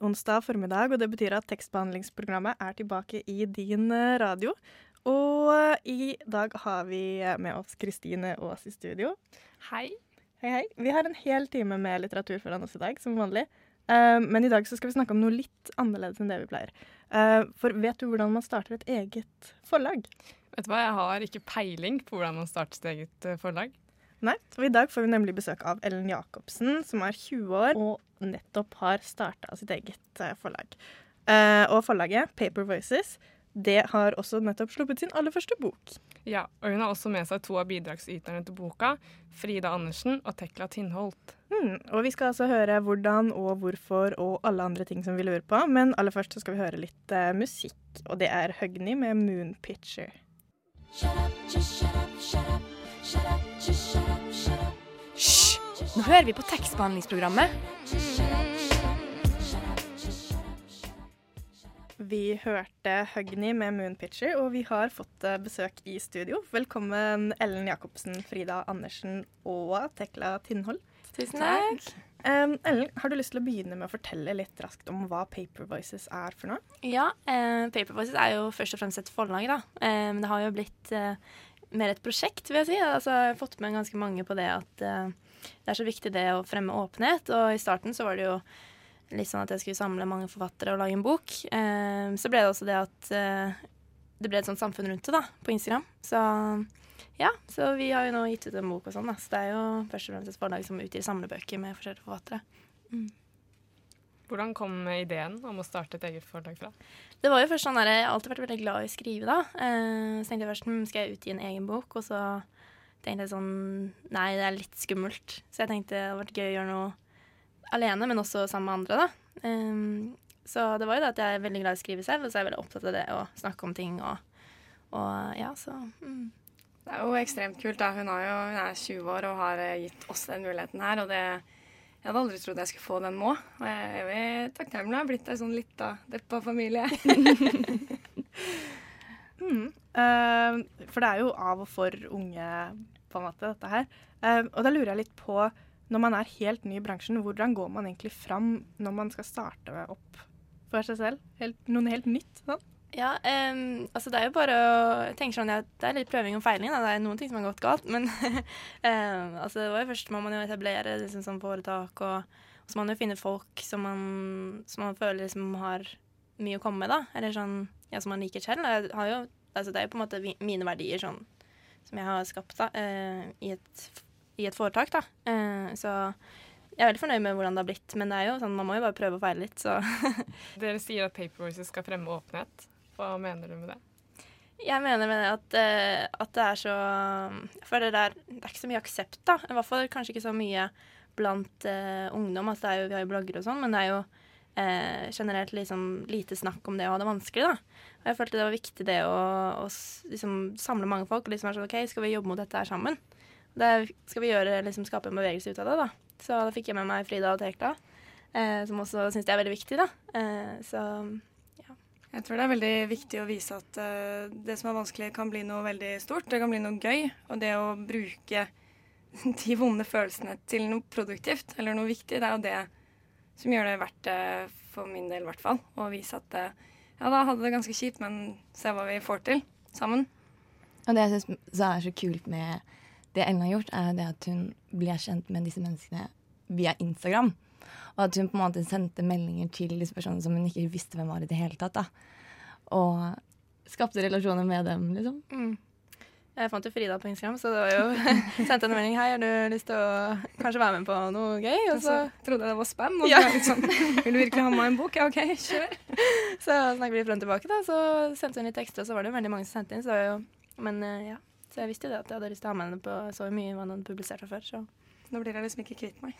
Onsdag formiddag, og det betyr at tekstbehandlingsprogrammet er tilbake i din eh, radio. Og eh, i dag har vi med oss Kristine Aas i studio. Hei. Hei, hei. Vi har en hel time med litteratur foran oss i dag, som vanlig. Eh, men i dag så skal vi snakke om noe litt annerledes enn det vi pleier. Eh, for vet du hvordan man starter et eget forlag? Vet du hva, jeg har ikke peiling på hvordan man starter sitt eget eh, forlag. Nei, så I dag får vi nemlig besøk av Ellen Jacobsen, som er 20 år og nettopp har starta sitt eget eh, forlag. Eh, og forlaget, Paper Voices, det har også nettopp sluppet sin aller første bok. Ja, og hun har også med seg to av bidragsyterne til boka, Frida Andersen og Tekla Tinholt. Mm, og vi skal altså høre hvordan og hvorfor og alle andre ting som vi lurer på. Men aller først så skal vi høre litt uh, musikk, og det er Høgni med Moon Pitcher. Hysj! Nå hører vi på tekstbehandlingsprogrammet. Vi hørte Høgni med Moonpitcher, og vi har fått eh, besøk i studio. Velkommen Ellen Jacobsen, Frida Andersen og Tekla Tindholt. Tusen takk. Um, Ellen, har du lyst til å begynne med å fortelle litt raskt om hva Paper Voices er for noe? Ja, eh, Paper Voices er jo først og fremst et forlag, da. Eh, men det har jo blitt eh, mer et prosjekt, vil jeg si. Altså, jeg har fått med ganske mange på det at eh, det er så viktig det å fremme åpenhet. Og i starten så var det jo litt sånn at jeg skulle samle mange forfattere og lage en bok. Eh, så ble det også det at eh, det ble et sånt samfunn rundt det, da, på Instagram. Så ja, så vi har jo nå gitt ut en bok og sånn, da. Så det er jo først og fremst et forlag som utgir samlebøker med forskjellige forfattere. Hvordan kom ideen om å starte et eget forlag fra? Det var jo først sånn der, Jeg har alltid vært veldig glad i å skrive, da. Eh, så tenkte jeg først hm, skal jeg utgi en egen bok, og så tenkte jeg sånn Nei, det er litt skummelt. Så jeg tenkte det hadde vært gøy å gjøre noe alene, men også sammen med andre, da. Um, så det var jo det at jeg er veldig glad i å skrive selv, og så er jeg veldig opptatt av det å snakke om ting og, og ja, så mm. Det er jo ekstremt kult. da. Hun, har jo, hun er 20 år og har eh, gitt oss den muligheten her. og det, Jeg hadde aldri trodd jeg skulle få den nå. Og jeg er takknemlig å ha blitt ei sånn lita deppa familie. Mm. Uh, for det er jo av og for unge, på en måte, dette her. Uh, og da lurer jeg litt på, når man er helt ny i bransjen, hvordan går man egentlig fram når man skal starte opp for seg selv? Helt, noe helt nytt? Sånn? Ja, um, altså det er jo bare å tenke sånn at Det er litt prøving og feiling. Da. Det er noen ting som har gått galt. Men um, altså det var jo først må man jo etablere liksom, sånn foretak, og, og så må man jo finne folk som man, som man føler liksom har mye å komme med, da. Eller sånn ja, som man liker selv. Jeg har jo, altså det er jo på en måte mine verdier sånn som jeg har skapt da, eh, i, et, i et foretak, da. Eh, så jeg er veldig fornøyd med hvordan det har blitt, men det er jo sånn, man må jo bare prøve og feile litt, så Dere sier at Paper skal fremme åpenhet. Hva mener du med det? Jeg mener med det at, eh, at det er så For det der, det er ikke så mye aksept, da. I hvert fall kanskje ikke så mye blant eh, ungdom. Altså det er jo, vi har jo blogger og sånn, men det er jo eh, generelt liksom lite snakk om det å ha det vanskelig, da. Og jeg følte det var viktig det å, å liksom samle mange folk og liksom være sånn OK, skal vi jobbe mot dette her sammen? Det skal vi gjøre, liksom skape en bevegelse ut av det, da. Så da fikk jeg med meg Frida og Tekla, eh, som også syns det er veldig viktig, da. Eh, så Jeg tror det er veldig viktig å vise at uh, det som er vanskelig, kan bli noe veldig stort. Det kan bli noe gøy. Og det å bruke de vonde følelsene til noe produktivt eller noe viktig, det er jo det som gjør det verdt det, for min del i hvert fall. Å vise at eh, ja, da hadde det ganske kjipt, men se hva vi får til sammen. Og det jeg syns er så kult med det Ellen har gjort, er det at hun blir kjent med disse menneskene via Instagram. Og at hun på en måte sendte meldinger til disse personene som hun ikke visste hvem var i det hele tatt. da. Og skapte relasjoner med dem, liksom. Mm. Jeg fant jo Frida på Instagram, så det var jo sendte en melding. Hei, har du lyst til å kanskje være med på noe gøy? Og så, så trodde jeg det var spam. Og så Ja. var litt sånn Vil du virkelig ha med en bok? Ja, OK, kjør. så snakket vi frem og tilbake, da. Så sendte hun litt tekster, og så var det jo veldig mange som sendte inn. Så det var jo, men eh, ja. Så jeg visste jo det at jeg hadde lyst til å ha med henne på så mye hva hun hadde publisert fra før. Så Nå blir jeg liksom ikke kvitt meg.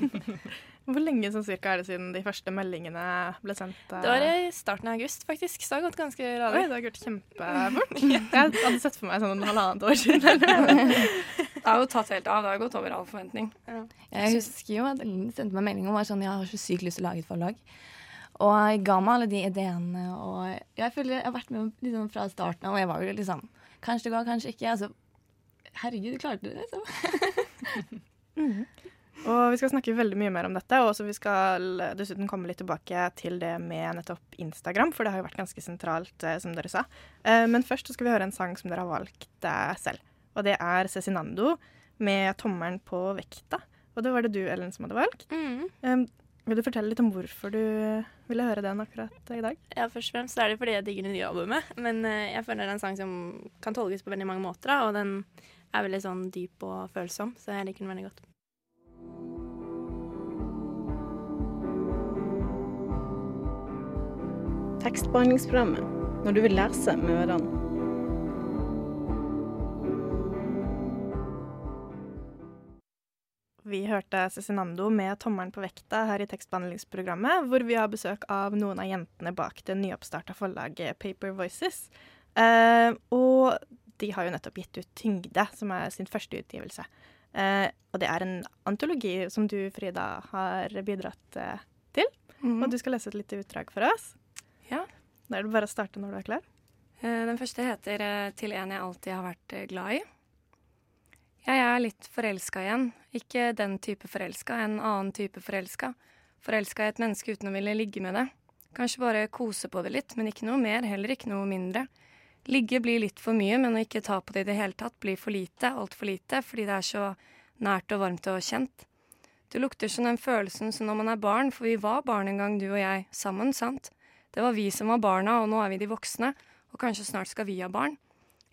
Hvor lenge sånn cirka er det siden de første meldingene ble sendt? eh? Det var i starten av august, faktisk. Så det har gått ganske Oi, radig. det har gått kjempefort. Jeg hadde sett for meg sånn halvannet år siden. Det har jo tatt helt av. Det har gått over all forventning. Jeg husker jo at Linn sendte meg melding om at sånn Jeg har så sykt lyst til å lage et forlag. Og jeg ga meg alle de ideene. Og jeg føler jeg har vært med liksom fra starten av, og jeg var jo liksom Kanskje det går, kanskje ikke. Altså, herregud, du klarte det, liksom. Og vi skal snakke veldig mye mer om dette, og vi skal dessuten komme litt tilbake til det med nettopp Instagram, for det har jo vært ganske sentralt, eh, som dere sa. Eh, Men først så skal vi høre en sang som dere har valgt eh, selv. Og det er Cezinando med 'Tommelen på vekta'. Og det var det du, Ellen, som hadde valgt. Mm. Vil du fortelle litt om hvorfor du ville høre den akkurat i dag? Ja, først og fremst er det fordi jeg digger det nye albumet. Men jeg føler det er en sang som kan tolkes på veldig mange måter, da, og den er veldig sånn dyp og følsom, så jeg liker den veldig godt. Tekstbehandlingsprogrammet når du vil lese med ørene. Vi hørte Cezinando med 'Tommelen på vekta' her i tekstbehandlingsprogrammet, hvor vi har besøk av noen av jentene bak det nyoppstarta forlaget Paper Voices. Uh, og de har jo nettopp gitt ut 'Tyngde', som er sin første utgivelse. Eh, og det er en antologi som du, Frida, har bidratt eh, til. Og du skal lese et lite utdrag for oss. Ja. Da er det bare å starte når du er klar. Eh, Den første heter eh, 'Til en jeg alltid har vært eh, glad i'. Jeg er litt forelska igjen. Ikke den type forelska, en annen type forelska. Forelska i et menneske uten å ville ligge med det. Kanskje bare kose på det litt, men ikke noe mer, heller ikke noe mindre. Ligge blir litt for mye, men å ikke ta på det i det hele tatt blir for lite, altfor lite, fordi det er så nært og varmt og kjent. Det lukter som den følelsen som når man er barn, for vi var barn en gang, du og jeg, sammen, sant? Det var vi som var barna, og nå er vi de voksne, og kanskje snart skal vi ha barn.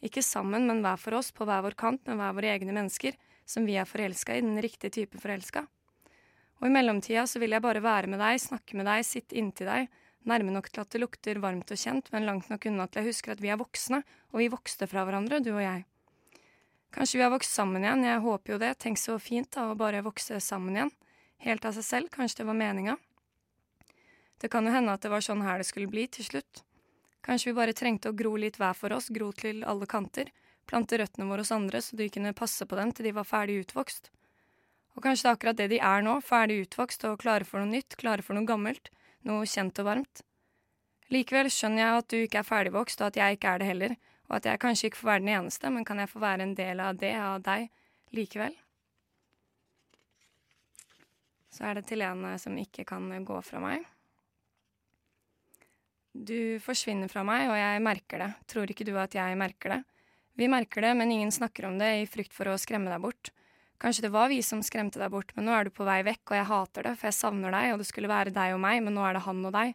Ikke sammen, men hver for oss, på hver vår kant, med hver våre egne mennesker, som vi er forelska i, den riktige type forelska. Og i mellomtida så vil jeg bare være med deg, snakke med deg, sitte inntil deg, nærme nok til at det lukter varmt og kjent, men langt nok unna til jeg husker at vi er voksne, og vi vokste fra hverandre, du og jeg. Kanskje vi har vokst sammen igjen, jeg håper jo det, tenk så fint da, å bare vokse sammen igjen. Helt av seg selv, kanskje det var meninga. Det kan jo hende at det var sånn her det skulle bli til slutt. Kanskje vi bare trengte å gro litt hver for oss, gro til alle kanter, plante røttene våre hos andre så de kunne passe på dem til de var ferdig utvokst. Og kanskje det er akkurat det de er nå, ferdig utvokst og klare for noe nytt, klare for noe gammelt, noe kjent og varmt. Likevel skjønner jeg at du ikke er ferdigvokst, og at jeg ikke er det heller, og at jeg kanskje ikke får være den eneste, men kan jeg få være en del av det, av deg, likevel? Så er det til en eh, som ikke kan gå fra meg. Du forsvinner fra meg, og jeg merker det. Tror ikke du at jeg merker det? Vi merker det, men ingen snakker om det i frykt for å skremme deg bort. Kanskje det var vi som skremte deg bort, men nå er du på vei vekk, og jeg hater det, for jeg savner deg, og det skulle være deg og meg, men nå er det han og deg.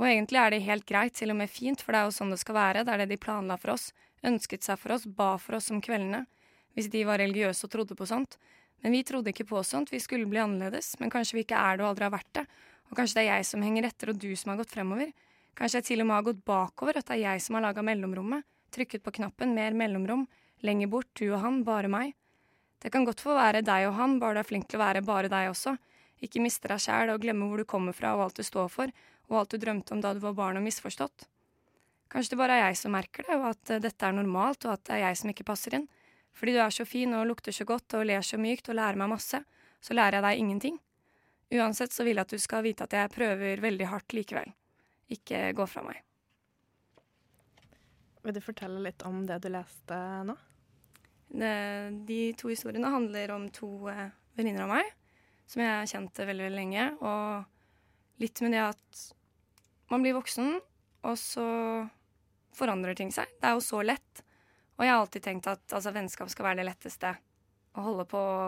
Og egentlig er det helt greit, til og med fint, for det er jo sånn det skal være, det er det de planla for oss, ønsket seg for oss, ba for oss om kveldene, hvis de var religiøse og trodde på sånt. Men vi trodde ikke på sånt, vi skulle bli annerledes, men kanskje vi ikke er det og aldri har vært det, og kanskje det er jeg som henger etter og du som har gått fremover. Kanskje jeg til og med har gått bakover, at det er jeg som har laga mellomrommet, trykket på knappen mer mellomrom, lenger bort, du og han, bare meg. Det kan godt få være deg og han, bare du er flink til å være bare deg også. Ikke miste deg sjæl og glemme hvor du kommer fra og alt du står for, og alt du drømte om da du var barn og misforstått. Kanskje det bare er jeg som merker det, og at eh, dette er normalt, og at det er jeg som ikke passer inn. Fordi du er så fin og lukter så godt og ler så mykt og lærer meg masse, så lærer jeg deg ingenting. Uansett så vil jeg at du skal vite at jeg prøver veldig hardt likevel. Ikke gå fra meg. Vil du fortelle litt om det du leste nå? Det, de to historiene handler om to eh, venninner av meg som jeg har kjent veldig, veldig lenge. Og litt med det at man blir voksen, og så forandrer ting seg. Det er jo så lett. Og jeg har alltid tenkt at altså, vennskap skal være det letteste å holde på å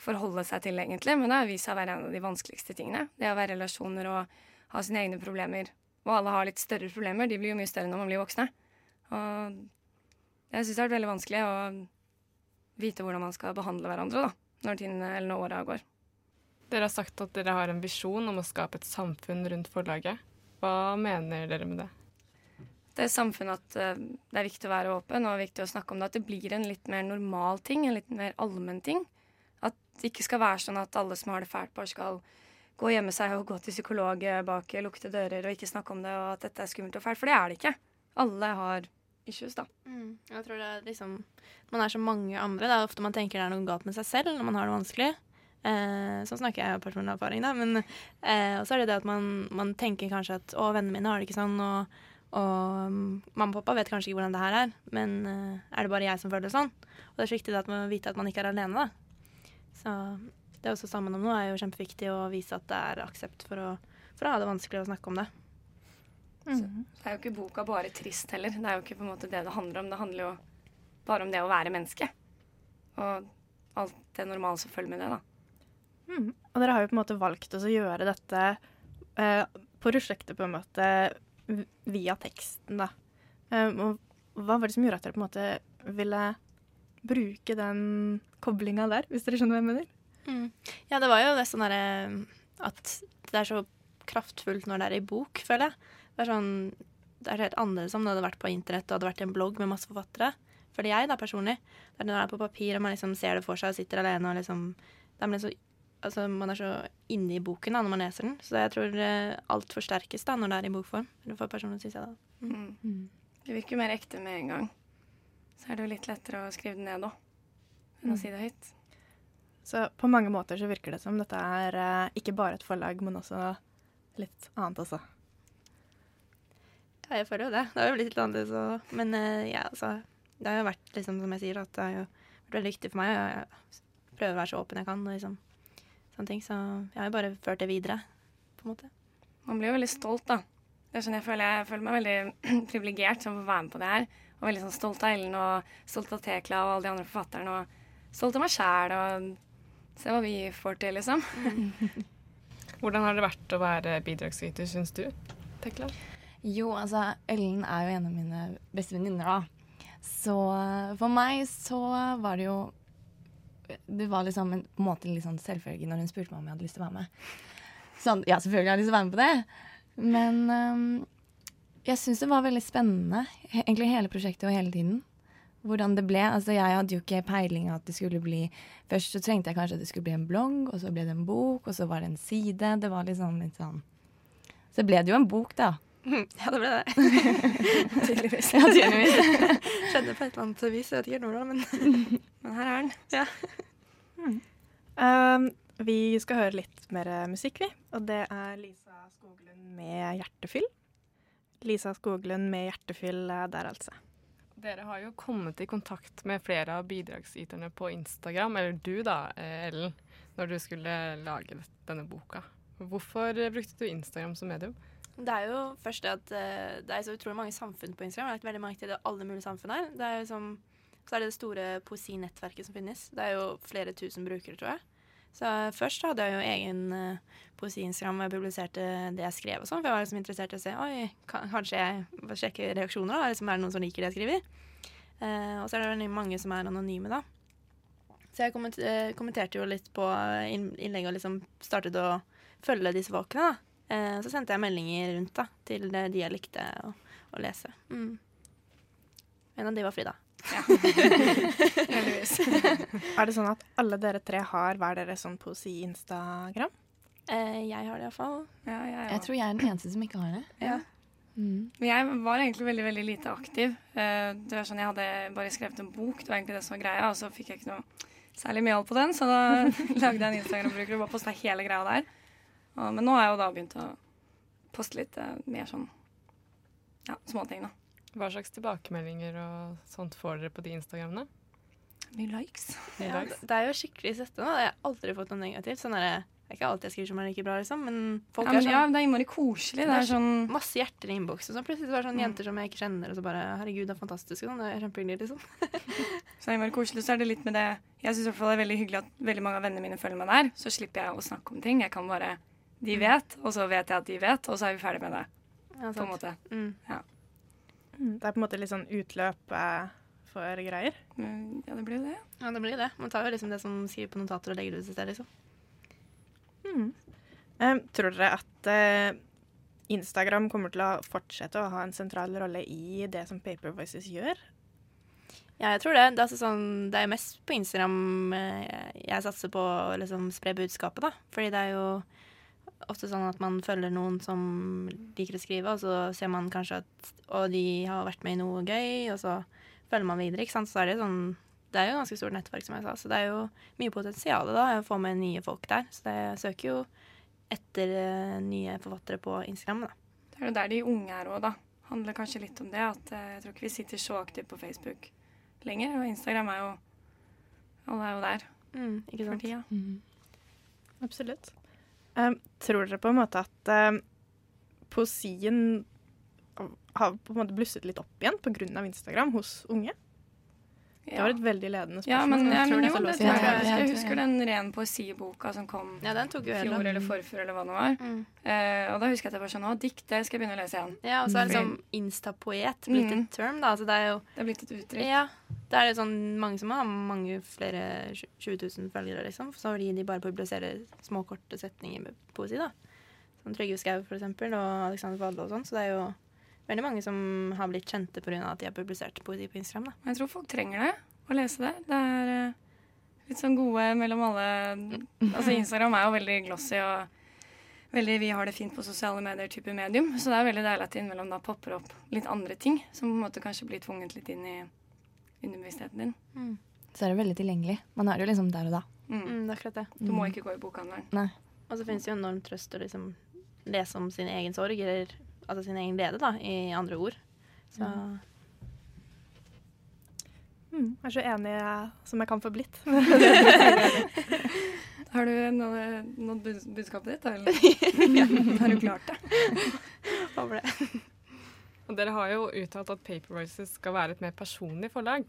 forholde seg til, egentlig. Men det har vist seg å være en av de vanskeligste tingene. Det å være i relasjoner og ha sine egne problemer. Og alle har litt større problemer. De blir jo mye større når man blir voksne. Og jeg syns det har vært veldig vanskelig å vite hvordan man skal behandle hverandre da, når, tiden, når åra går. Dere har sagt at dere har en visjon om å skape et samfunn rundt forlaget. Hva mener dere med det? Det er samfunnet at eh, det er viktig å være åpen og viktig å snakke om det. At det blir en litt mer normal ting, en litt mer allmenn ting. At det ikke skal være sånn at alle som har det fælt, bare skal gå og gjemme seg og gå til psykolog bak lukkede dører og ikke snakke om det, og at dette er skummelt og fælt. For det er det ikke. Alle har issues, da. Mm. Jeg tror det er liksom Man er så mange andre. Det er ofte man tenker det er noe galt med seg selv når man har det vanskelig. Eh, sånn snakker jeg av personlig erfaring, da. Men eh, også er det det at man, man, tenker kanskje at å, vennene mine har det ikke sånn, og, og mm, mamma og pappa vet kanskje ikke hvordan det her er, men eh, er det bare jeg som føler det sånn? Og det er så viktig at man vet at man ikke er alene, da. Så det også sammen om noe er jo kjempeviktig å vise at det er aksept for å, for å ha det vanskelig å snakke om det. Mm. det er jo ikke boka bare trist heller. Det er jo ikke på en måte det det handler om. Det handler jo bare om det å være menneske. Og alt det normale som følger med det, da. Mm. Og dere har jo på en måte valgt å gjøre dette eh, prosjektet på en måte via teksten, da. Um, og hva var det som gjorde at dere på en måte ville bruke den koblinga der, hvis dere skjønner hva jeg mener? Mm. Ja, det var jo det sånn derre at det er så kraftfullt når det er i bok, føler jeg. Det er sånn Det er helt annerledes om det hadde vært på internett og hadde vært i en blogg med masse forfattere. Fordi jeg, da, personlig, det er når det er på papir og man liksom ser det for seg og sitter alene og liksom det er så, altså, Man er så inne i boken da når man leser den. Så jeg tror uh, alt forsterkes da når det er i bokform. For personlig, syns jeg da. Mm. Mm. Det virker mer ekte med en gang. Så er det jo litt lettere å skrive det ned òg, enn å mm. si det høyt. Så på mange måter så virker det som dette er uh, ikke bare et forlag, men også litt annet også. Ja, jeg føler jo det. Det har jo blitt litt annerledes òg. Men uh, ja, altså Det har jo vært liksom som jeg sier, at det har jo vært veldig viktig for meg å prøve å være så åpen jeg kan. og liksom sånne ting. Så jeg har jo bare ført det videre, på en måte. Man blir jo veldig stolt, da. Det er sånn jeg føler, jeg føler meg veldig privilegert som får være med på det her. Og veldig sånn stolt av Ellen og stolt av Tekla og alle de andre forfatterne. Og stolt av meg sjæl og se hva vi får til, liksom. Hvordan har det vært å være bidragsyter, syns du, Tekla? Jo, altså Ellen er jo en av mine beste venninner, da. Så for meg så var det jo Det var liksom en, måte litt sånn selvfølge når hun spurte meg om jeg hadde lyst til å være med. Sånn, ja, selvfølgelig har jeg lyst til å være med på det. Men um, jeg syns det var veldig spennende, egentlig hele prosjektet og hele tiden. Hvordan det ble. Altså, jeg hadde jo ikke peiling at det skulle bli Først så trengte jeg kanskje at det skulle bli en blogg, og så ble det en bok, og så var det en side. Det var liksom litt sånn Så ble det jo en bok, da. Ja, det ble det. tydeligvis. Ja, tydeligvis. Skjedde på et eller annet vis. Jeg vet ikke hvordan, men, men her er den. Ja. Mm. Um, vi skal høre litt mer musikk, vi. Og det er Lisa Skoglund med 'Hjertefyll'. Lisa Skoglund med 'Hjertefyll' der, altså. Dere har jo kommet i kontakt med flere av bidragsyterne på Instagram, eller du da, Ellen, når du skulle lage denne boka. Hvorfor brukte du Instagram som medium? Det er jo først det at uh, det er så utrolig mange samfunn på Instagram. Jeg har lagt veldig mange til det alle mulige samfunn her. Det er som, så er det det store poesinettverket som finnes. Det er jo flere tusen brukere, tror jeg. Så uh, først hadde jeg jo egen uh, poesi-Instagram jeg publiserte det jeg skrev og sånn. For jeg var liksom interessert i å se Oi, kanskje jeg sjekker reaksjoner, da. Liksom, er det noen som liker det jeg skriver? Uh, og så er det mange som er anonyme, da. Så jeg kommenterte jo litt på innlegget og liksom startet å følge disse folkene, da. Eh, så sendte jeg meldinger rundt da, til de jeg likte å, å lese. Mm. En av de var Frida. Ja. Heldigvis. er det sånn at alle dere tre har hver deres sånn poesi-instagram? Eh, jeg har det iallfall. Ja, jeg, jeg tror jeg er den eneste som ikke har det. Ja. Mm. Jeg var egentlig veldig veldig lite aktiv. Uh, det var sånn Jeg hadde bare skrevet en bok, det var egentlig det som var greia, og så fikk jeg ikke noe særlig mye på den, så da lagde jeg en Instagram-bruker og bare posta hele greia der. Og, men nå har jeg jo da begynt å poste litt uh, mer sånn ja, småting, da. Hva slags tilbakemeldinger og sånt får dere på de Instagramene? Mye likes. Ja, det er jo skikkelig støtte. nå. Jeg har aldri fått noe negativt. Sånn er det det er ikke alltid jeg skriver som er like bra, liksom, men folk ja, men, er sånn Ja, det er innmari koselig. Det er, sånn Masse hjerter i innboksen. Så plutselig var det sånn mm. jenter som jeg ikke kjenner, og så bare Herregud, det er fantastisk. Sånn. Det er kjempehyggelig, liksom. så det er innmari koselig. Så er det litt med det Jeg syns det er veldig hyggelig at veldig mange av vennene mine følger meg der. Så slipper jeg å snakke om ting. Jeg kan bare de vet, og så vet jeg at de vet, og så er vi ferdig med det. Ja, på en måte. Mm. Ja. Mm, det er på en måte litt sånn utløp eh, for greier? Ja, det blir jo det. Ja, det blir det. Man tar jo liksom det som skriver på notater og legger det ut et sted, liksom. Mm. Um, tror dere at uh, Instagram kommer til å fortsette å ha en sentral rolle i det som Paper Voices gjør? Ja, jeg tror det. Det er, altså sånn, det er jo mest på Instagram jeg satser på å liksom spre budskapet, da. Fordi det er jo ofte sånn at man følger noen som liker å skrive, og så ser man kanskje at Og de har vært med i noe gøy, og så følger man videre, ikke sant. Så er det sånn Det er jo ganske stort nettverk, som jeg sa, så det er jo mye potensial da, å få med nye folk der. Så det, jeg søker jo etter eh, nye forfattere på Instagram, da. Det er jo der de unge er òg, da. Handler kanskje litt om det. At eh, jeg tror ikke vi sitter så aktivt på Facebook lenger. Og Instagram er jo Alle er jo der Mm, ikke for tida. Mm. Absolutt. Um, tror dere på en måte at um, poesien har på en måte blusset litt opp igjen pga. Instagram hos unge? Det var et veldig ledende spørsmål. Ja, men, jeg ja, men jo, det jeg. Jeg, jeg husker den ren poesiboka som kom Ja, fjor eller forfjor eller hva det var. Mm. Uh, og da husker jeg at jeg var sånn Å, dikt, det skal jeg begynne å lese igjen. Ja, og så er det liksom instapoet blitt Mm. et term, da. Altså, det er jo Det er blitt et uttrykk. Ja. Det er jo sånn mange som har mange flere tj- 20 000 følgere, liksom. Så fordi de bare publiserer små, korte setninger med poesi, da. Som Trygve Skau, for eksempel, og Alexander Valle og sånn. Så det er jo veldig mange som har blitt kjente pga. at de har publisert poesi på Instagram, da. Jeg tror folk trenger det, å lese det. Det er eh, litt sånn gode mellom alle Altså Instagram er jo veldig glossy og veldig vi har det fint på sosiale medier-type medium. Så det er veldig deilig at det innimellom da popper opp litt andre ting som på en måte kanskje blir tvunget litt inn i underbevisstheten din. Så er det veldig tilgjengelig. Man er jo liksom der og da. Mm. Mm, det er akkurat det. Du må ikke gå i bokhandelen. Nei. Og så finnes det jo enorm trøst å liksom lese om sin egen sorg, eller altså sin egen glede, da, i andre ord. Så Mm, jeg er så enig som jeg kan få blitt. Har du nådd nådd bud budskapet ditt, eller? Har du klart det? håper det. Og dere har jo uttalt at Paper Voices skal være et mer personlig forlag.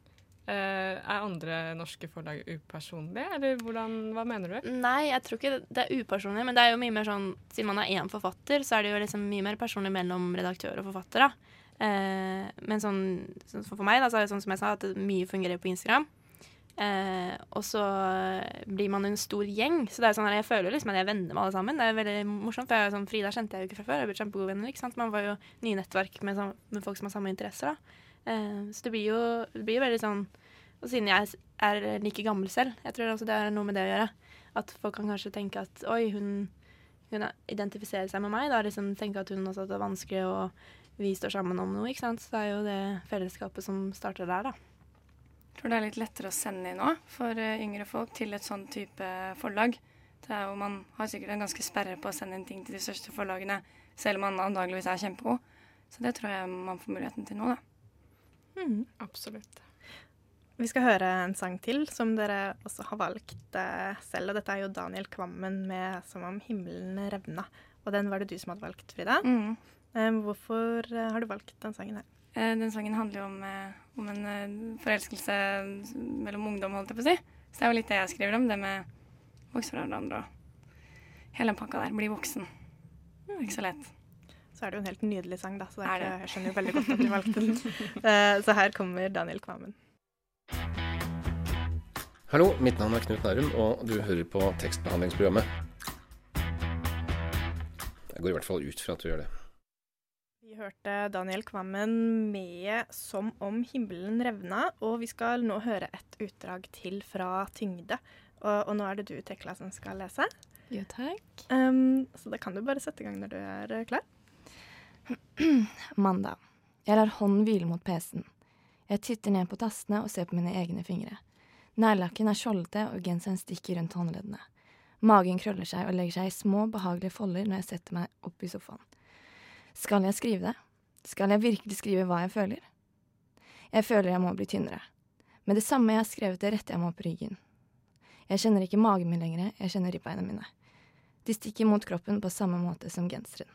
Eh, er andre norske forlag upersonlige, eller hvordan, hva mener du? Nei, jeg tror ikke det, er upersonlig, men det er jo mye mer sånn Siden man er én forfatter, så er det jo liksom mye mer personlig mellom redaktør og forfatter, da. Eh, men sånn, sånn for meg, da, så er det sånn som jeg sa, at mye fungerer på Instagram. Eh, og så blir man en stor gjeng, så det er sånn her, jeg føler liksom at jeg er venner med alle sammen. Det er veldig morsomt, for jeg, sånn, Frida kjente jeg jo ikke fra før, jeg ble kjempegode venner. ikke sant? Man var jo nye nettverk med, sånn- med folk som har samme interesser. da. Eh, så det blir jo det blir jo veldig sånn Og siden jeg er like gammel selv, jeg tror også det er noe med det å gjøre. At folk kan kanskje tenke at oi, hun, hun identifiserer seg med meg. Da liksom tenke at hun også at det vanskelig, og vi står sammen om noe. ikke sant? Så det er jo det fellesskapet som starter der, da. tror det er litt lettere å sende inn nå for eh, yngre folk til et sånn type forlag. Det er jo, man har sikkert en ganske sperre på å sende inn ting til de største forlagene, selv om man antageligvis er kjempegod. Så det tror jeg man får muligheten til nå, da. Mm. Absolutt. Vi skal høre en sang til som dere også har valgt eh, selv. Og dette er jo Daniel Kvammen med 'Som om himmelen revna'. Og den var det du som hadde valgt, Frida. Mm. Eh, hvorfor eh, har du valgt den sangen her? Eh, Den sangen handler jo om, eh, om en eh, forelskelse mellom ungdom, holdt jeg på å si. Så det er jo litt det jeg skriver om, det med vokse fra hverandre og hele pakka der. Bli voksen. Er ikke så lett. Så er det jo en helt nydelig sang, da. Så det ikke, jeg skjønner jo veldig godt at du valgte den. Eh, så her kommer Daniel Kvammen. Hallo, mitt navn er Knut Nærum, og du hører på tekstbehandlingsprogrammet. Jeg går i hvert fall ut fra at du gjør det. Vi hørte Daniel Kvammen med 'Som om himmelen revna', og vi skal nå høre et utdrag til fra 'Tyngde'. Og, og nå er det du, Tekla, som skal lese. Jo, takk. Um, så da kan du bare sette i gang når du er klar. Mandag. Jeg lar hånden hvile mot PC-en. Jeg titter ned på tastene og ser på mine egne fingre. Neglelakken er skjoldete, og genseren stikker rundt håndleddene. Magen krøller seg og legger seg i små, behagelige folder når jeg setter meg opp i sofaen. Skal jeg skrive det? Skal jeg virkelig skrive hva jeg føler? Jeg føler jeg må bli tynnere. Med det samme jeg har skrevet det, retter jeg meg opp ryggen. Jeg kjenner ikke magen min lenger, jeg kjenner ribbeina mine. De stikker mot kroppen på samme måte som genseren.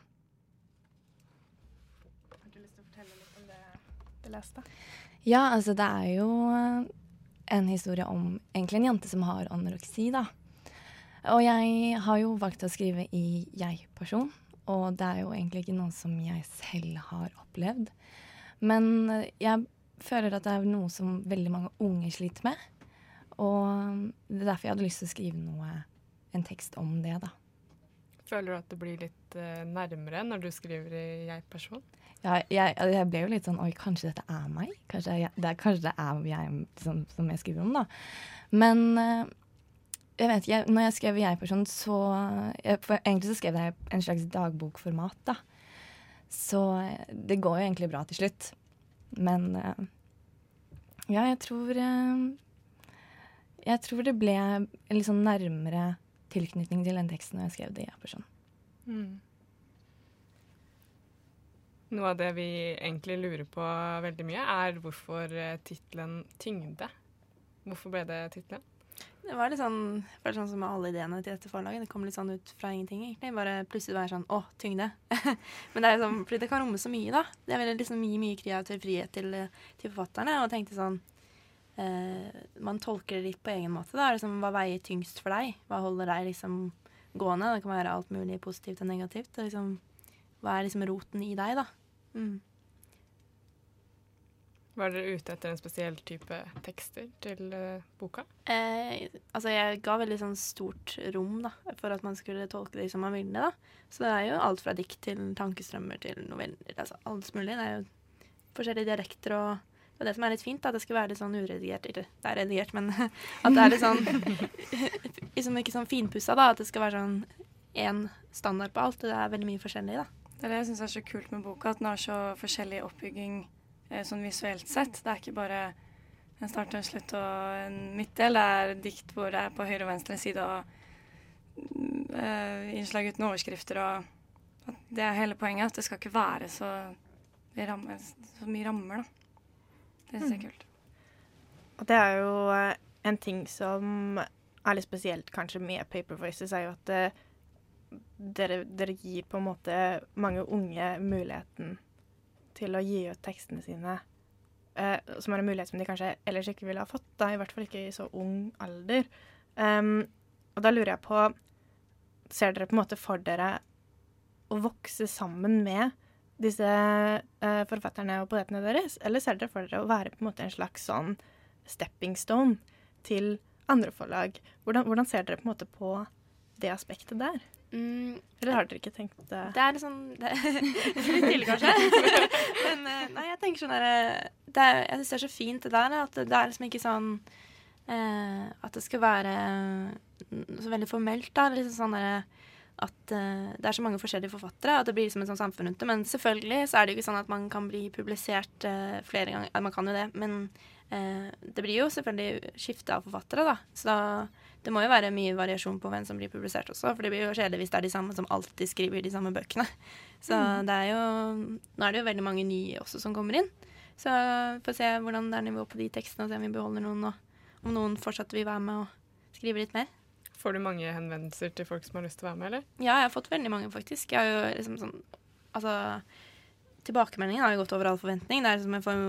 Har du lyst til å fortelle litt om det du leste? Ja, altså det er jo eh, en historie om egentlig en jente som har anoreksi, da. Og jeg har jo valgt å skrive i jeg-person, og det er jo egentlig ikke noe som jeg selv har opplevd. Men eh, jeg føler at det er noe som veldig mange unge sliter med. Og det er derfor jeg hadde lyst til å skrive noe, en tekst om det, da. Føler du at det blir litt eh, nærmere når du skriver i jeg-person? Ja, jeg, altså, jeg ble jo litt sånn Oi, kanskje dette er meg? Kanskje, jeg, det, er, kanskje det er jeg som, som jeg skriver om, da. Men eh, jeg vet ikke, når jeg skrev jeg-person, så jeg, For egentlig så skrev jeg en slags dagbokformat, da. Så eh, det går jo egentlig bra til slutt. Men eh, ja, jeg tror eh, Jeg tror det ble en litt sånn nærmere tilknytning til den teksten når jeg skrev det i jeg-person. Mm. Noe av det vi egentlig lurer på veldig mye, er hvorfor eh, tittelen 'Tyngde'. Hvorfor ble det tittelen? Det var litt sånn, bare sånn som med alle ideene til dette forlaget. Det kom litt sånn ut fra ingenting, egentlig. Bare plutselig var jeg sånn Å, tyngde. Men det er jo sånn, fordi det kan romme så mye, da. Det vil liksom gi mye kreativ frihet til, til forfatterne. Og tenkte sånn eh, Man tolker det litt på egen måte. da. Liksom, hva veier tyngst for deg? Hva holder deg liksom gående? Det kan være alt mulig positivt og negativt. Og liksom, hva er liksom roten i deg, da? Mm. Var dere ute etter en spesiell type tekster til uh, boka? Eh, altså jeg ga veldig sånn stort rom da, for at man skulle tolke det som man ville. da. Så det er jo alt fra dikt til tankestrømmer til noveller. altså Alt mulig. Det er jo forskjellige dialekter og det er det som er litt fint. da, Det skal være litt sånn uredigert. Ikke det er redigert, men at det er litt sånn liksom Ikke sånn finpussa, da. At det skal være sånn én standard på alt. Og det er veldig mye forskjellig, da. Det er det jeg syns er så kult med boka, at den har så forskjellig oppbygging Eh, sånn visuelt sett. Det er ikke bare en start og en slutt og en midtdel. Det er dikt hvor det er på høyre og venstre side og uh, innslag uten overskrifter og Det er hele poenget. At det skal ikke være så, ramme, så mye rammer, da. Det syns jeg er mm. kult. Og det er jo eh, en ting som er litt spesielt kanskje med Paper Voices, er jo at dere, dere gir på en måte mange unge muligheten til å gi ut tekstene sine, eh, som er en mulighet som de kanskje ellers ikke ville ha fått, da, i hvert fall ikke i så ung alder. Um, og da lurer jeg på Ser dere på en måte for dere å vokse sammen med disse eh, forfatterne og poetene deres, eller ser dere for dere å være på en måte en slags sånn stepping stone til andre forlag? Hvordan, hvordan ser dere på en måte på det aspektet der? Mm, Eller har dere ikke tenkt det? Det er litt sånn det, Litt tidlig, kanskje. Men eh, nei, jeg tenker sånn derre Jeg syns det er så fint det der, at det er liksom ikke sånn eh, At det skal være så veldig formelt, da. Liksom sånn derre at uh, det er så mange forskjellige forfattere, at det blir liksom et sånt samfunn rundt det. Men selvfølgelig så er det jo ikke sånn at man kan bli publisert uh, flere ganger. Man kan jo det, men uh, det blir jo selvfølgelig skifte av forfattere, da. Så det må jo være mye variasjon på hvem som blir publisert også, for det blir jo kjedelig hvis det er de samme som alltid skriver de samme bøkene. Så mm. det er jo Nå er det jo veldig mange nye også som kommer inn. Så får se hvordan det er nivå på de tekstene, og se om vi beholder noen, og om noen fortsatt vil være med og skrive litt mer. Får du mange henvendelser til folk som har lyst til å være med, eller? Ja, jeg har fått veldig mange, faktisk. Jeg har jo liksom sånn Altså tilbakemeldingen har jo gått over all forventning. Det er liksom, jeg får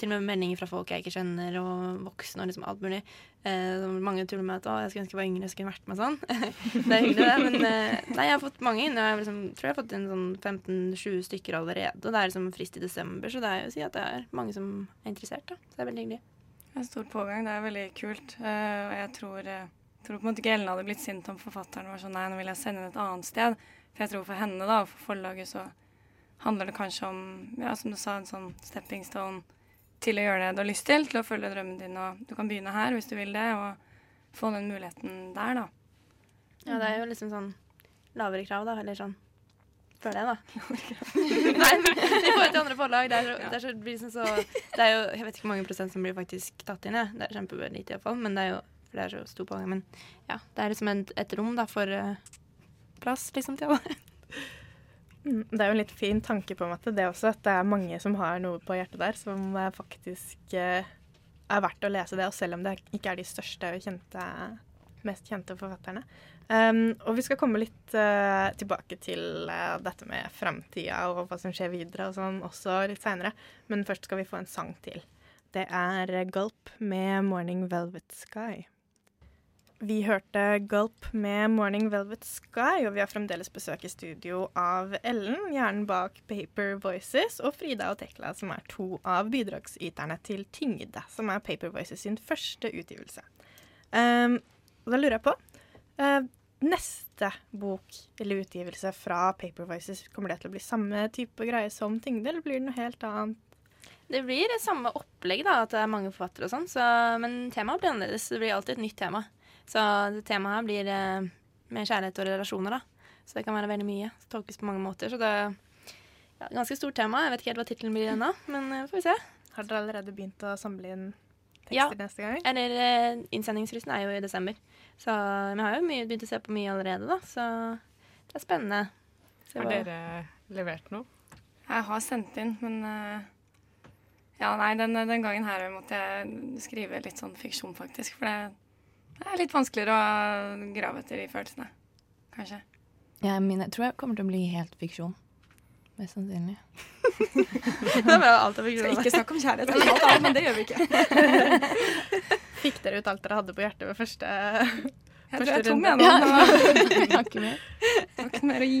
til og med meldinger fra folk jeg ikke kjenner, og voksne og liksom alt mulig. Eh, mange tuller med at 'å, jeg skulle ønske jeg var yngre, jeg skulle vært med sånn'. det er hyggelig, det. Men eh, nei, jeg har fått mange inn. Jeg liksom, tror jeg har fått inn sånn 15-20 stykker allerede. Og det er liksom frist i desember, så det er jo å si at det er mange som er interessert. Da. Så det er veldig hyggelig. Det er en stor pågang. Det er veldig kult. Uh, jeg tror, uh, tror på en måte ikke Ellen hadde blitt sint om forfatteren var sånn nei, nå vil jeg sende henne et annet sted. For jeg tror for henne da, og for forlaget så handler det kanskje om, ja, som du sa, en sånn stepping stone til å gjøre det du har lyst til, til å følge drømmen din. Og du kan begynne her hvis du vil det, og få den muligheten der, da. Ja, det er jo liksom sånn lavere krav, da, eller sånn. Føler jeg, da. Nei, i forhold til andre forlag. Det er, så, det, er så, det, liksom så, det er jo Jeg vet ikke hvor mange prosent som blir faktisk tatt inn, jeg. Det er kjempelite iallfall. Men det er jo For det er så stor pågang. Men ja, det er liksom et, et rom da for uh, plass, liksom, til alle. Mm, det er jo en litt fin tanke på en måte, det også, at det er mange som har noe på hjertet der som faktisk eh, er verdt å lese det, og selv om det ikke er de største og mest kjente forfatterne. Um, og vi skal komme litt uh, tilbake til uh, dette med framtida og hva som skjer videre og sånn også litt seinere, men først skal vi få en sang til. Det er Gulp med 'Morning Velvet Sky'. Vi hørte Gulp med 'Morning Velvet Sky', og vi har fremdeles besøk i studio av Ellen, hjernen bak Paper Voices, og Frida og Tekla, som er to av bidragsyterne til Tyngde, som er Paper Voices sin første utgivelse. Um, da lurer jeg på uh, neste bok eller utgivelse fra Paper Voices, kommer det til å bli samme type greie som Tyngde, eller blir det noe helt annet? Det blir det samme opplegg, da, at det er mange forfattere og sånn, så, men temaet blir annerledes. Det blir alltid et nytt tema. Så temaet her blir eh, med kjærlighet og relasjoner, da. Så det kan være veldig mye. Det tolkes på mange måter. Så det er ja, ganske stort tema. Jeg vet ikke helt hva tittelen blir ennå, men eh, får vi se. Har dere allerede begynt å samle inn tekster Ja. neste gang? Ja. Eller eh, innsendingsfristen er jo i desember. Så vi har jo mye, begynt å se på mye allerede, da. Så det er spennende. Se Har dere levert noe? Jeg har sendt inn, men uh, Ja, nei, den, den gangen her måtte jeg skrive litt sånn fiksjon, faktisk. For det, det er litt vanskeligere å grave etter de følelsene, kanskje. Ja, mine, jeg tror jeg kommer til å bli helt fiksjon. Mest sannsynlig. Det er bra, alt er fiksjon, Skal ikke snakke om kjærlighet annet, men det gjør vi ikke. Fikk dere ut alt dere hadde på hjertet ved første, Jeg tror jeg er tom runde? igjen. Jeg har ikke mer. Har ikke mer å gi.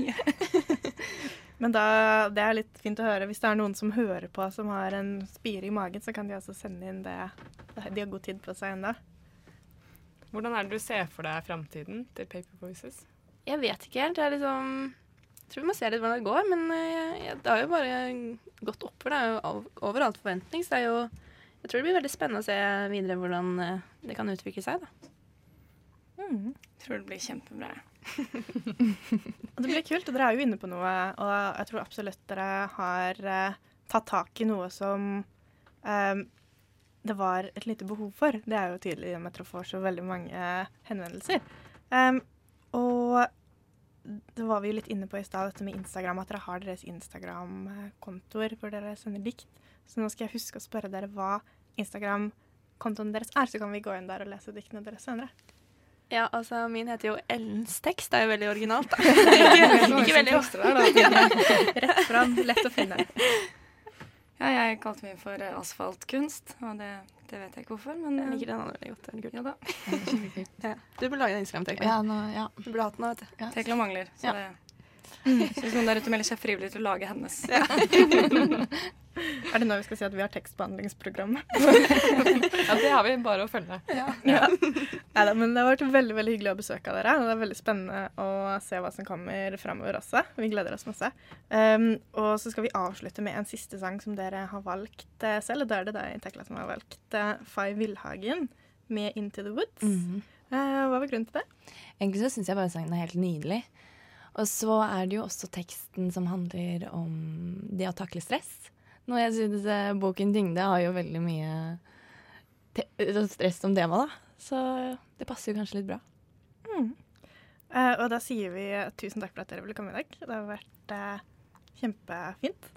Men da, det er litt fint å høre. Hvis det er noen som hører på som har en spire i magen, så kan de også sende inn det. De har god tid på seg ennå. Hvordan er det du ser for deg framtiden til Paper Voices? Jeg vet ikke helt. Jeg er liksom jeg tror vi må se litt hvordan det går, men eh, jeg- det har jo bare gått oppover. Det er jo over all forventning. Så det er jo Jeg tror det blir veldig spennende å se videre hvordan eh, det kan utvikle seg, da. Mm. Tror det blir kjempebra. Det blir kult, og dere er jo inne på noe, og jeg tror absolutt dere har eh, tatt tak i noe som eh, det var et lite behov for. Det er jo tydelig i og med at dere får så veldig mange henvendelser. Um, og det var vi jo litt inne på i stad, dette med Instagram, at dere har deres Instagram-kontoer hvor dere sender dikt. Så nå skal jeg huske å spørre dere hva Instagram-kontoen deres er, så kan vi gå inn der og lese diktene deres senere. Ja, altså min heter jo Ellens tekst. Det er jo veldig originalt, da. ikke, ikke veldig Rett fram, lett å finne. Ja, jeg kalte min for eh, asfaltkunst, og det, det vet jeg ikke hvorfor, men Jeg eh, liker den veldig godt. Den er kult. ja da. Ja. Du burde lage en Instagram-tekla. Ja, nå, ja. Du burde hatt den nå, vet du. Tekla mangler, så Ja. det så hvis noen der ute melder seg frivillig til å lage hennes. Er det nå vi skal si at vi har tekstbehandlingsprogrammet? Ja, det har vi bare å følge. Neida, men det har vært veldig veldig hyggelig å besøke dere. Det er veldig spennende å se hva som kommer framover også. Vi gleder oss masse. Um, og så skal vi avslutte med en siste sang som dere har valgt eh, selv. Og da er det deg, Tekla, som har valgt uh, Fay Villhagen med 'Into the Woods'. Mm -hmm. uh, hva var grunnen til det? Egentlig så syns jeg bare sangen er helt nydelig. Og så er det jo også teksten som handler om det å takle stress. Noe jeg synes eh, boken 'Tyngde' har jo veldig mye te stress som tema, da. Så det passer jo kanskje litt bra. Eh, og da sier vi tusen takk for at dere ville komme i dag. Det har vært uh, kjempefint.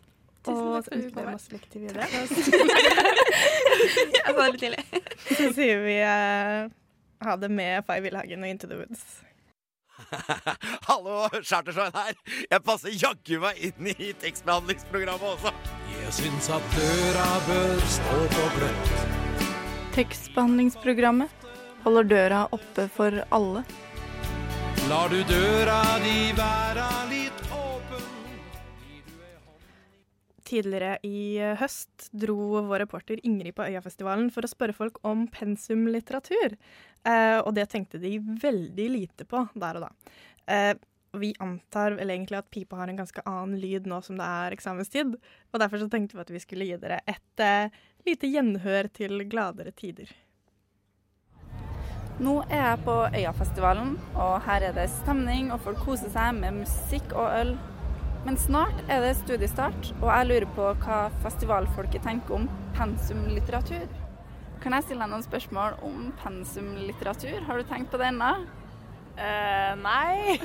Tusen og takk for at du kom. masse lykke til videre. Jeg sa det litt tidlig. Så sier vi uh, ha det med Fay Villhagen og 'Into the Woods'. Hallo, Chartersveien her. Jeg passer jaggu meg inn i tekstbehandlingsprogrammet også. Jeg syns at døra bør stå på gløtt. Tekstbehandlingsprogrammet holder døra oppe for alle. Lar du døra di være litt åpen? Tidligere i høst dro vår reporter Ingrid på Øyafestivalen for å spørre folk om pensumlitteratur. Eh, og det tenkte de veldig lite på der og da. Eh, vi antar vel egentlig at pipa har en ganske annen lyd nå som det er eksamenstid. Og derfor så tenkte vi at vi skulle gi dere et uh, lite gjenhør til gladere tider. Nå er jeg på Øyafestivalen, og her er det stemning, og folk koser seg med musikk og øl. Men snart er det studiestart, og jeg lurer på hva festivalfolket tenker om pensumlitteratur. Kan jeg stille deg noen spørsmål om pensumlitteratur? Har du tenkt på det ennå? Eh, nei.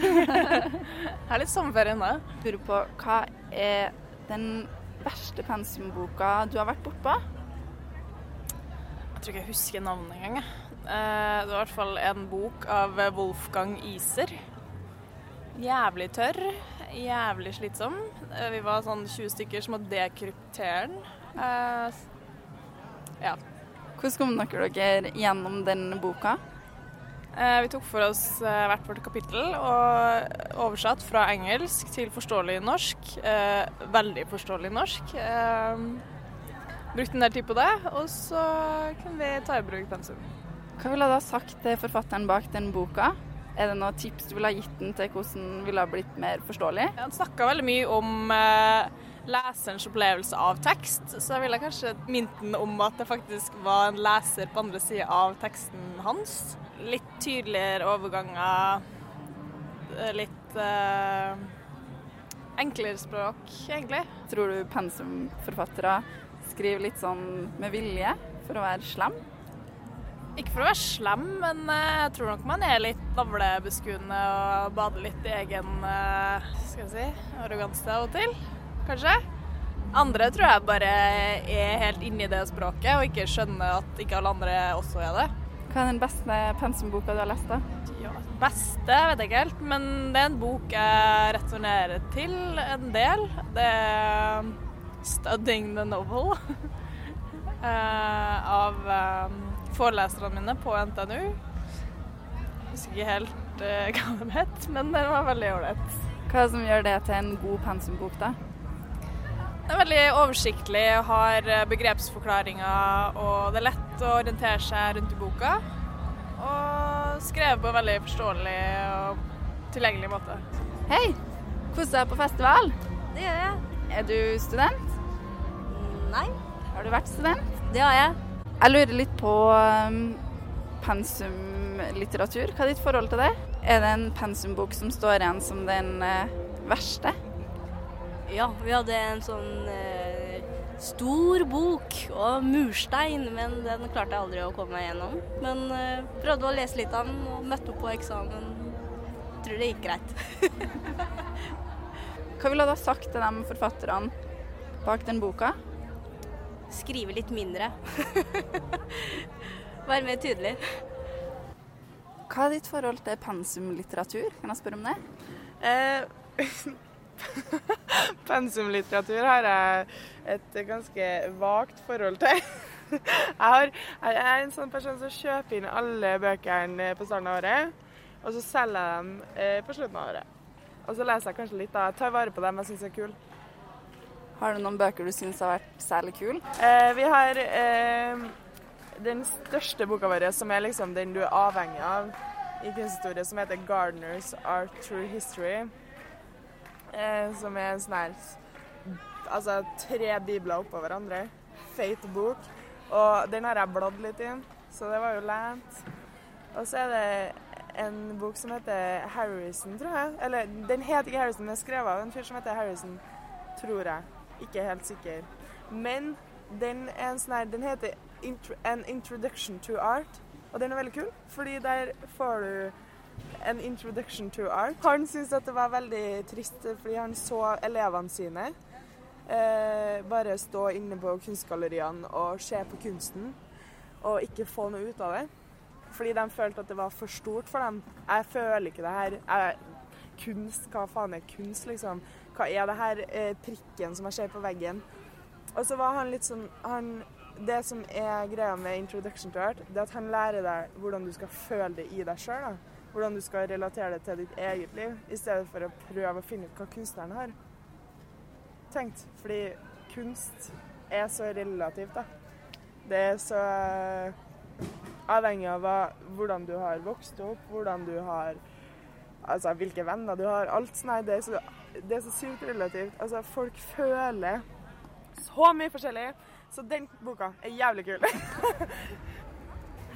Jeg er litt sommerferie ennå. Lurer på hva er den verste pensumboka du har vært bortpå? Jeg tror ikke jeg husker navnet engang. Eh, det var i hvert fall en bok av Wolfgang Iser. Jævlig tørr. Jævlig slitsom. Uh, vi var sånn 20 stykker som måtte dekryptere den. Uh, ja. Hvordan kom dere dere gjennom den boka? Eh, vi tok for oss eh, hvert vårt kapittel og oversatt fra engelsk til forståelig norsk. Eh, veldig forståelig norsk. Brukte en del tid på det, og så kunne vi ta i bruk pensum. Hva ville du ha sagt til forfatteren bak den boka? Er det noen tips du ville ha gitt den til hvordan den ville ha blitt mer forståelig? Han snakka veldig mye om eh, leserens opplevelse av tekst, så jeg ville kanskje minnet den om at det faktisk var en leser på andre sida av teksten hans. Litt tydeligere overganger, eh, litt eh, enklere språk, egentlig. Tror du pensumforfattere skriver litt sånn med vilje for å være slem? Ikke for å være slem, men eh, jeg tror nok man er litt navlebeskuende og bader litt i egen eh, skal jeg si, arroganse av og til, kanskje. Andre tror jeg bare er helt inni det språket og ikke skjønner at ikke alle andre også er det. Hva er den beste pensumboka du har lest, da? Ja, beste vet jeg ikke helt, men det er en bok jeg returnerer til en del. Det er 'Studying the Novel' eh, av eh, foreleserne mine på NTNU. Jeg husker ikke helt eh, hva den het, men den var veldig ålreit. Hva er det som gjør det til en god pensumbok, da? Den er veldig oversiktlig, har eh, begrepsforklaringer, og det er lett å orientere seg rundt i boka. Og skrevet på en veldig forståelig og tilgjengelig måte. Hei! Koser deg på festival? Det gjør jeg. Er du student? Nei. Har du vært student? Det har jeg. Jeg lurer litt på um, pensumlitteratur. Hva er ditt forhold til det? Er det en pensumbok som står igjen som den eh, verste? Ja, vi hadde en sånn eh, stor bok og murstein, men den klarte jeg aldri å komme meg gjennom. Men eh, prøvde å lese litt av den og møtte opp på eksamen. Tror det gikk greit. Hva ville du ha sagt til de forfatterne bak den boka? Skrive litt mindre. Være mer tydelig. Hva er ditt forhold til pensumlitteratur? Kan jeg spørre om det? Eh, Pensumlitteratur har jeg et ganske vagt forhold til. Jeg, er en sånn person som kjøper inn alle bøkene på starten av året, og så selger jeg dem eh, på slutten av året. Og så leser jeg kanskje litt, da. Jeg tar vare på dem jeg syns er kule. Har du noen bøker du syns har vært særlig kule? Eh, vi har eh, den største boka vår, som er liksom den du er avhengig av i kunsthistorie, som heter 'Gardeners Art True History'. Eh, som er sånn her Altså tre bibler oppå hverandre. Feit bok. Og den har jeg bladd litt i, så det var jo lænt. Og så er det en bok som heter Harrison, tror jeg. Eller den heter ikke Harrison, den er skrevet av en fyr som heter Harrison, tror jeg. Ikke helt sikker. Men den er en sånn her Den heter An Introduction to Art, og den er veldig kul, fordi der får du en introduction to art. Han syntes at det var veldig trist, fordi han så elevene sine eh, bare stå inne på kunstgalleriene og se på kunsten, og ikke få noe ut av det. Fordi de følte at det var for stort for dem. Jeg føler ikke det her. Jeg, kunst, hva faen er kunst, liksom? Hva er det her eh, prikken som jeg ser på veggen? Og så var han litt sånn han, Det som er greia med Introduction to Art, det er at han lærer deg hvordan du skal føle det i deg sjøl. Hvordan du skal relatere det til ditt eget liv, i stedet for å prøve å finne ut hva kunstneren har tenkt. Fordi kunst er så relativt, da. Det er så avhengig av hvordan du har vokst opp, hvordan du har Altså hvilke venner du har. Alt sånn her. Det, det er så sykt relativt. Altså, folk føler så mye forskjellig. Så den boka er jævlig kul.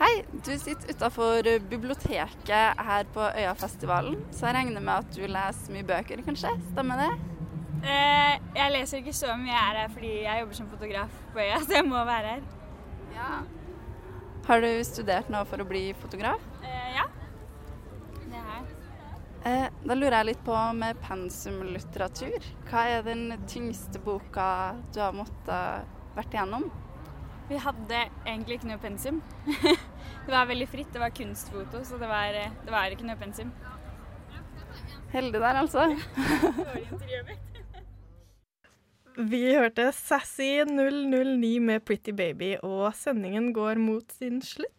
Hei, du sitter utafor biblioteket her på Øyafestivalen, så jeg regner med at du leser mye bøker, kanskje? Stemmer det? Eh, jeg leser ikke så mye jeg er her fordi jeg jobber som fotograf på Øya, så jeg må være her. Ja. Har du studert noe for å bli fotograf? Eh, ja. Det har jeg. Eh, da lurer jeg litt på med pensumlitteratur. Hva er den tyngste boka du har måttet vært igjennom? Vi hadde egentlig ikke noe pensum. det var veldig fritt, det var kunstfoto, så det var, det var ikke noe pensum. Heldig der, altså. Vi hørte Sassy 009 med Pretty Baby, og sendingen går mot sin slutt.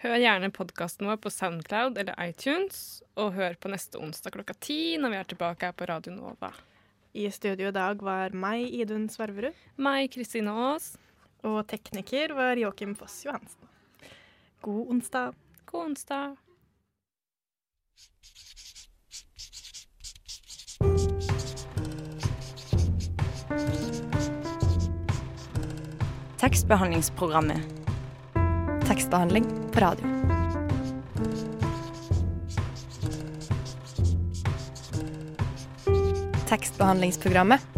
Hør gjerne podkasten vår på Soundcloud eller iTunes, og hør på neste onsdag klokka ti når vi er tilbake her på Radio Nova. I studio i dag var meg, Idun Sververud. Meg, Kristine Aas. Og tekniker var Joakim Foss Johansen. God onsdag. God onsdag. Tekstbehandlingsprogrammet. Tekstbehandling på radio. Tekstbehandlingsprogrammet